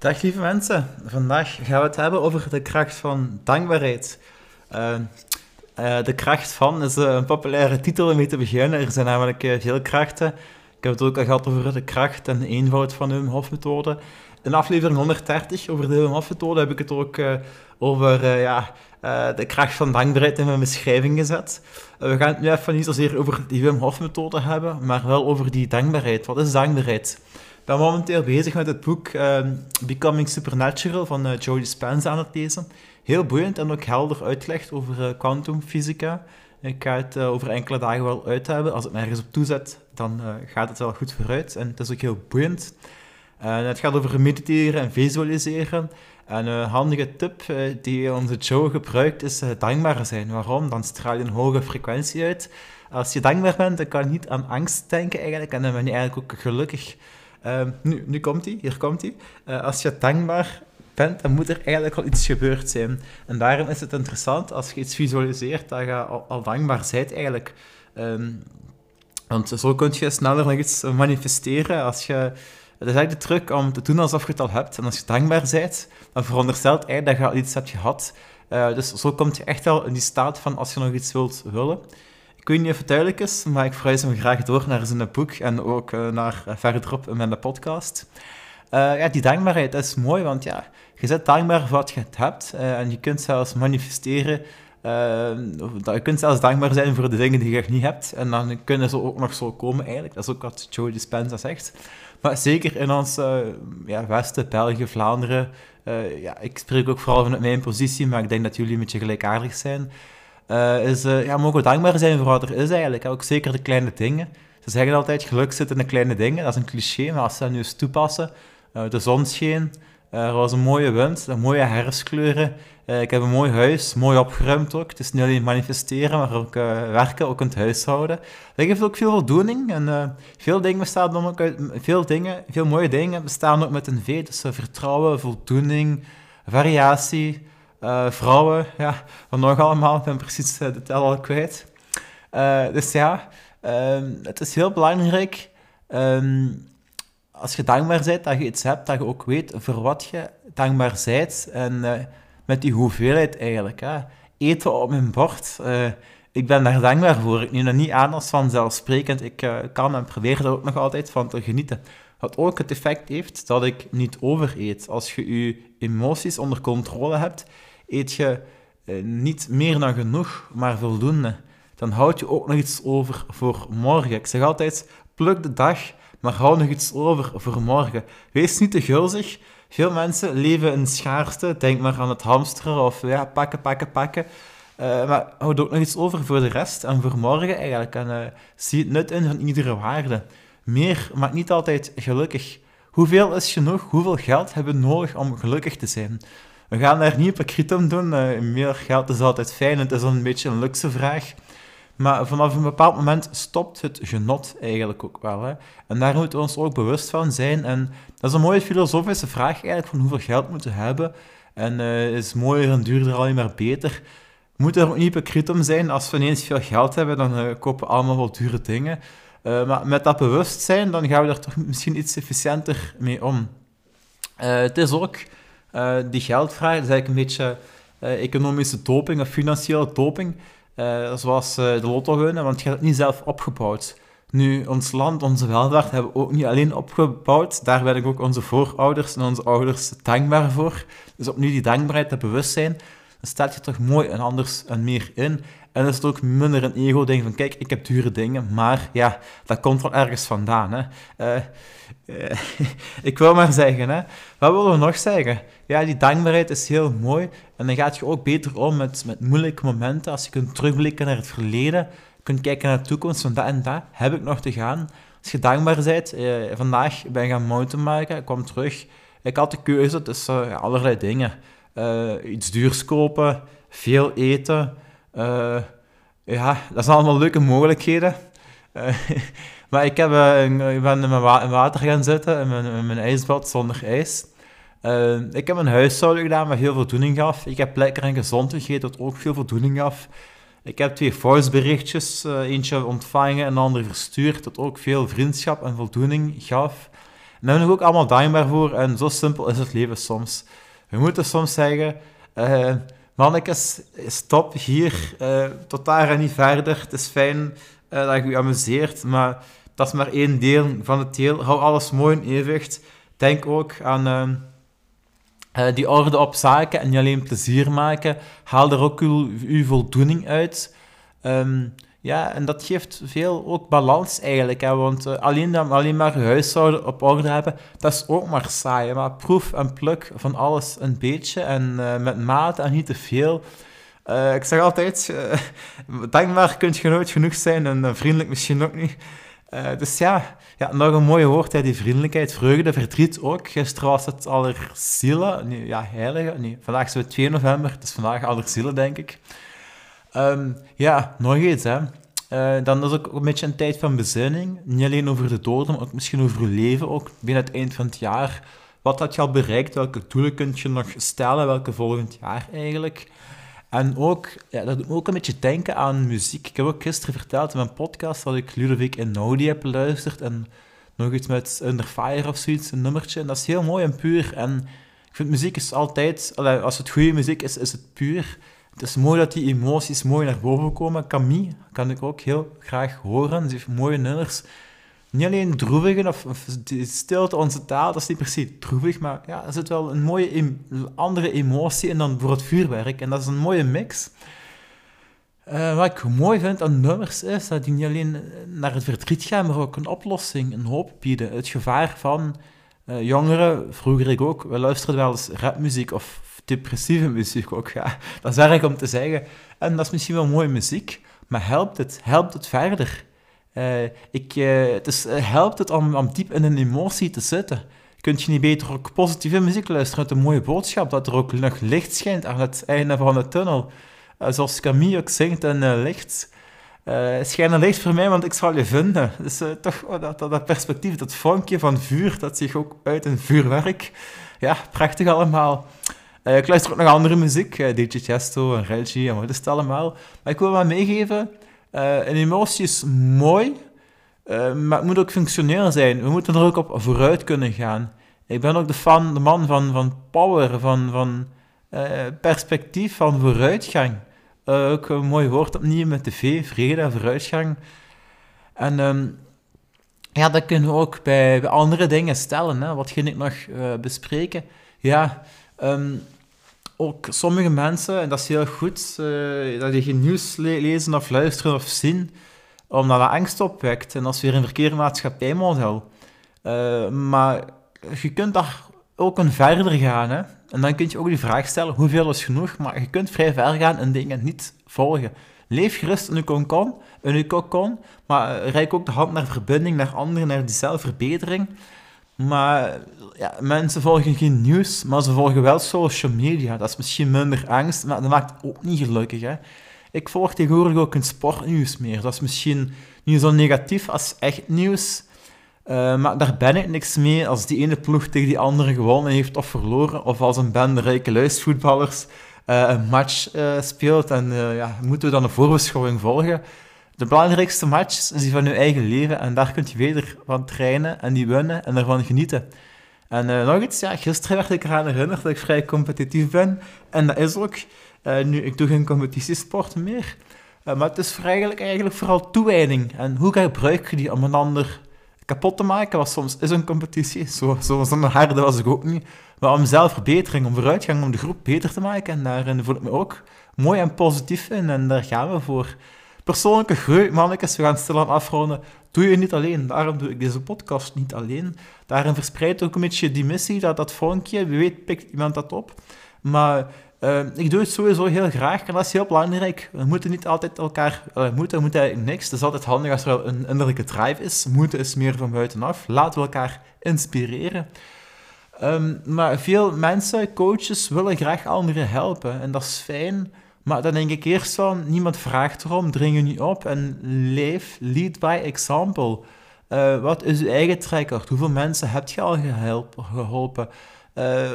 Dag lieve mensen, vandaag gaan we het hebben over de kracht van dankbaarheid. Uh, uh, de kracht van is een populaire titel om mee te beginnen. Er zijn namelijk veel krachten. Ik heb het ook al gehad over de kracht en de eenvoud van de Wim Hof methode. In aflevering 130 over de Wim Hof methode heb ik het ook over ja, de kracht van dankbaarheid in mijn beschrijving gezet. we gaan het nu even niet zozeer over die Wim Hof methode hebben, maar wel over die dankbaarheid. Wat is dankbaarheid? Ben momenteel bezig met het boek ehm, Becoming Supernatural van uh, Joe Dispenza aan het lezen. Heel boeiend en ook helder uitgelegd over uh, kwantumfysica. Ik ga het uh, over enkele dagen wel uit hebben. Als ik me ergens op toezet, dan gaat het wel goed vooruit. En het is ook heel boeiend. het gaat over mediteren en visualiseren. En een handige tip die onze Joe gebruikt is dankbaar zijn. Waarom? Dan straal je een hoge frequentie uit. Als je dankbaar bent, dan kan je niet aan angst denken eigenlijk. En dan ben je eigenlijk ook gelukkig. Ehm, nu, nu komt hij, hier komt hij. Uh, als je dankbaar bent, dan moet er eigenlijk al iets gebeurd zijn. En daarom is het interessant als je iets visualiseert, dat je al, al dankbaar bent eigenlijk. Um, want zo kun je sneller nog iets manifesteren als je... Het is eigenlijk de truc om te doen alsof je het al hebt. En als je dankbaar bent, dan veronderstelt eigenlijk dat je al iets hebt gehad. Uh, dus zo kom je echt al in die staat van als je nog iets wilt willen. Ik weet niet of het duidelijk is, maar ik verwijs hem graag door naar zijn boek en ook uh, naar uh, verderop in mijn podcast. Uh, ja, die dankbaarheid is mooi, want ja, je bent dankbaar voor wat je hebt en je kunt zelfs manifesteren. je kunt zelfs dankbaar zijn voor de dingen die je niet hebt en dan kunnen ze ook nog zo komen eigenlijk. Dat is ook wat Joe Dispenza zegt. Maar zeker in ons ja, Westen, België, Vlaanderen, ja, ik spreek ook vooral vanuit mijn positie, maar ik denk dat jullie een beetje gelijkaardig zijn uh, is, uh, ja, mogen dankbaar zijn voor wat er is eigenlijk. Ook zeker de kleine dingen. Ze zeggen altijd, geluk zit in de kleine dingen. Dat is een cliché, maar als ze dat nu eens toepassen. Uh, de zon scheen, er was een mooie wind, mooie herfstkleuren. ik heb een mooi huis, mooi opgeruimd ook. Het is niet alleen manifesteren, maar ook werken, ook in het huishouden. Dat geeft ook veel voldoening. En veel dingen bestaan dan ook uit... Veel dingen, veel mooie dingen bestaan ook met een V. Dus vertrouwen, voldoening, variatie... Uh, vrouwen, ja, wat nog allemaal, ik ben precies uh, de tel al kwijt. Uh, dus ja, um, het is heel belangrijk, um, als je dankbaar bent, dat je iets hebt, dat je ook weet voor wat je dankbaar bent. En met die hoeveelheid eigenlijk. Hè. Eten op mijn bord, ik ben daar dankbaar voor. Ik neem dat niet aan als vanzelfsprekend. Ik kan en probeer er ook nog altijd van te genieten. Wat ook het effect heeft dat ik niet overeet. Als je je emoties onder controle hebt, eet je eh, niet meer dan genoeg, maar voldoende. Dan houd je ook nog iets over voor morgen. Ik zeg altijd, pluk de dag, maar hou nog iets over voor morgen. Wees niet te gulzig. Veel mensen leven in schaarste. Denk maar aan het hamsteren of ja, pakken, pakken, pakken. Uh, maar houd ook nog iets over voor de rest en voor morgen eigenlijk. En uh, zie het nut in van iedere waarde. Meer maakt niet altijd gelukkig. Hoeveel is genoeg? Hoeveel geld hebben we nodig om gelukkig te zijn? We gaan daar niet op een doen. Uh, meer geld is altijd fijn. Het is een beetje een luxe vraag. Maar vanaf een bepaald moment stopt het genot eigenlijk ook wel. Hè? En daar moeten we ons ook bewust van zijn. En dat is een mooie filosofische vraag eigenlijk, van hoeveel geld moeten we hebben. En uh, is mooier en duurder alleen maar beter. We moeten er ook niet hypocriet om zijn. Als we ineens veel geld hebben, dan uh, kopen we allemaal wel dure dingen. Maar met dat bewustzijn, dan gaan we er toch misschien iets efficiënter mee om. het is ook uh, die geldvraag, is eigenlijk een beetje uh, economische doping of financiële doping. Uh, zoals de lotto winnen, want je hebt het niet zelf opgebouwd. Nu, ons land, onze welvaart hebben we ook niet alleen opgebouwd. Daar ben ik ook onze voorouders en onze ouders dankbaar voor. Dus opnieuw die dankbaarheid, dat bewustzijn, dan staat je toch mooi en anders en meer in. En is het ook minder een ego-ding van, kijk, ik heb dure dingen, maar ja, dat komt wel ergens vandaan. Hè. Uh, uh, ik wil maar zeggen, hè. wat willen we nog zeggen? Ja, die dankbaarheid is heel mooi. En dan gaat je ook beter om met, met moeilijke momenten. Als je kunt terugblikken naar het verleden, kunt kijken naar de toekomst, van dat en dat heb ik nog te gaan. Als je dankbaar bent, uh, vandaag ben ik gaan mountainbiken, ik kwam terug. Ik had de keuze tussen allerlei dingen. iets duurs kopen, veel eten... Uh, ja, dat zijn allemaal leuke mogelijkheden. Uh, maar ik, heb, uh, ik ben in mijn water gaan zitten, in mijn, in mijn ijsbad zonder ijs. ik heb een huishouden gedaan wat heel voldoening gaf. Ik heb lekker en gezond gegeten, dat ook veel voldoening gaf. Ik heb twee voiceberichtjes, eentje ontvangen en de andere verstuurd, dat ook veel vriendschap en voldoening gaf. En daar ben ik ook allemaal dankbaar voor. En zo simpel is het leven soms. We moeten soms zeggen... Uh, mannetjes, stop hier. Uh, tot daar en niet verder. Het is fijn uh, dat je je amuseert, maar dat is maar één deel van het heel. Hou alles mooi in evenwicht. Denk ook aan uh, die orde op zaken en niet alleen plezier maken. Haal er ook uw, voldoening uit. Um, ja, en dat geeft veel ook balans eigenlijk. Hè? Want uh, alleen, alleen maar huishouden op orde hebben, dat is ook maar saai. Maar proef en pluk van alles een beetje en uh, met mate en niet te veel. Uh, ik zeg altijd, dankbaar kun je nooit genoeg zijn en vriendelijk misschien ook niet. dus ja, ja, nog een mooie woord, hè, die vriendelijkheid, vreugde, verdriet ook. Gisteren was het Allerzielen, nee, ja, heilige, nee, vandaag is het 2 november, het is vandaag Allerzielen, denk ik. Um, ja, nog iets, hè. Uh, dan is ook een beetje een tijd van bezinning. Niet alleen over de doden, maar ook misschien over je leven. Ook binnen het eind van het jaar. Wat had je al bereikt? Welke doelen kun je nog stellen? Welke volgend jaar eigenlijk? En ook, ja, dat doet me ook een beetje denken aan muziek. Ik heb ook gisteren verteld in mijn podcast dat ik Ludovic Einaudi heb beluisterd. En nog iets met Under Fire of zoiets, een nummertje. En dat is heel mooi en puur. En ik vind muziek is altijd, als het goede muziek is, is het puur. Het is mooi dat die emoties mooi naar boven komen. Camille kan ik ook heel graag horen. Ze heeft mooie nummers. Niet alleen droevige of, of stilte, onze taal, dat is niet per se droevig, maar ja, er zit wel een mooie andere emotie in dan voor het vuurwerk. En dat is een mooie mix. Uh, wat ik mooi vind aan nummers is dat die niet alleen naar het verdriet gaan, maar ook een oplossing, een hoop bieden. Het gevaar van uh, jongeren, vroeger ik ook, we luisterden wel eens rapmuziek of depressieve muziek ook. Ja. Dat is erg om te zeggen. En dat is misschien wel mooie muziek, maar helpt het? Helpt het verder? Uh, ik, uh, het is, uh, helpt het om, om diep in een emotie te zitten? Kunt je niet beter ook positieve muziek luisteren met een mooie boodschap, dat er ook nog licht schijnt aan het einde van de tunnel? zoals Camille ook zingt in licht. schijn een licht voor mij, want ik zal je vinden. Dus toch oh, dat, dat, dat, perspectief, dat vonkje van vuur, dat zich ook uit een vuurwerk. Ja, prachtig allemaal. Uh, ik luister ook nog andere muziek, uh, DJ Chesto en Reggie en wat is het allemaal. Maar ik wil wel meegeven, uh, een emotie is mooi, maar het moet ook functioneel zijn. We moeten er ook op vooruit kunnen gaan. Ik ben ook de fan, de man van, van power, van, van perspectief, van vooruitgang. ook een mooi woord opnieuw met de V, vrede en vooruitgang. En um, ja, dat kunnen we ook bij, bij andere dingen stellen. Hè. Wat ging ik nog bespreken? Ja, Um, ook sommige mensen, en dat is heel goed, uh, dat je geen nieuws le lezen of luisteren of zien, omdat dat angst opwekt. En dat is weer een verkeerde maatschappijmodel. Uh, maar je kunt daar ook een verder gaan. Hè? En dan kun je ook die vraag stellen, hoeveel is genoeg? Maar je kunt vrij ver gaan en dingen niet volgen. Leef gerust in je kokon, in je kokon maar reik ook de hand naar verbinding, naar anderen, naar die zelfverbetering. Maar ja, mensen volgen geen nieuws, maar ze volgen wel social media. Dat is misschien minder angst, maar dat maakt ook niet gelukkig. Hè? Ik volg tegenwoordig ook een sportnieuws meer. Dat is misschien niet zo negatief als echt nieuws. Uh, maar daar ben ik niks mee als die ene ploeg tegen die andere gewonnen heeft of verloren. Of als een bende rijke luisvoetballers uh, een match uh, speelt. En ja, moeten we dan een voorbeschouwing volgen? De belangrijkste match is die van je eigen leven. En daar kun je weer van trainen en die winnen en ervan genieten. En uh, nog iets, ja, gisteren werd ik eraan herinnerd dat ik vrij competitief ben. En dat is ook. Uh, nu, ik doe geen competitiesport meer. Uh, maar het is eigenlijk, eigenlijk vooral toewijding. En hoe gebruik je die om een ander kapot te maken? Wat soms is een competitie. Zo, zo, harde was ik ook niet. Maar om zelfverbetering, om vooruitgang, om de groep beter te maken. En daarin voel ik me ook mooi en positief in. En daar gaan we voor persoonlijke groei, mannetjes, we gaan stilaan afronden, doe je niet alleen. Daarom doe ik deze podcast niet alleen. Daarin verspreidt ook een beetje die missie, dat, dat vonkje, wie weet pikt iemand dat op. Maar uh, ik doe het sowieso heel graag en dat is heel belangrijk. We moeten niet altijd elkaar... Uh, moeten, moeten eigenlijk niks. Het is altijd handig als er een innerlijke drive is. Moeten is meer van buitenaf. Laten we elkaar inspireren. Um, maar veel mensen, coaches, willen graag anderen helpen. En dat is fijn. Maar dan denk ik eerst van, niemand vraagt erom, dring je niet op en leef, lead by example. Uh, wat is je eigen track Hoeveel mensen heb je al geholpen? Uh,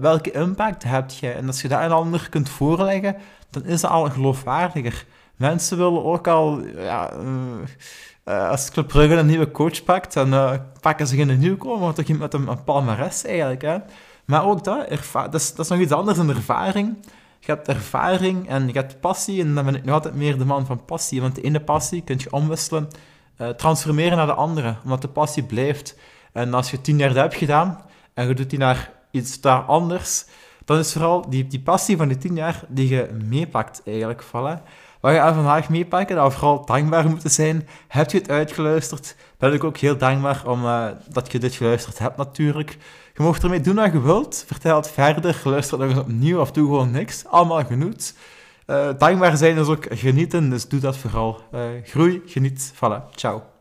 welke impact heb je? En als je dat een ander kunt voorleggen, dan is dat al geloofwaardiger. Mensen willen ook al ja, uh, als Club Brugge een nieuwe coach pakt, dan pakken ze geen nieuwkomer, toch met een, een palmares eigenlijk. Hè? Maar ook dat, dat is, dat is nog iets anders dan ervaring. Je hebt ervaring en je hebt passie, en dan ben ik nog altijd meer de man van passie. Want de ene passie kun je omwisselen, uh, transformeren naar de andere, omdat de passie blijft. En als je tien jaar dat hebt gedaan, en je doet die naar iets daar anders, dan is vooral die, die passie van die tien jaar die je meepakt eigenlijk. Voilà. Wat je vandaag meepakken, dat we vooral dankbaar moeten zijn. Heb je het uitgeluisterd? Ben ik ook heel dankbaar om, uh, dat je dit geluisterd hebt natuurlijk. Je mag ermee doen wat je wilt. Vertel het verder. Luister nog eens opnieuw of doe gewoon niks. Allemaal genoeg. Uh, dankbaar zijn is ook genieten, dus doe dat vooral. Uh, groei, geniet. Voilà, ciao.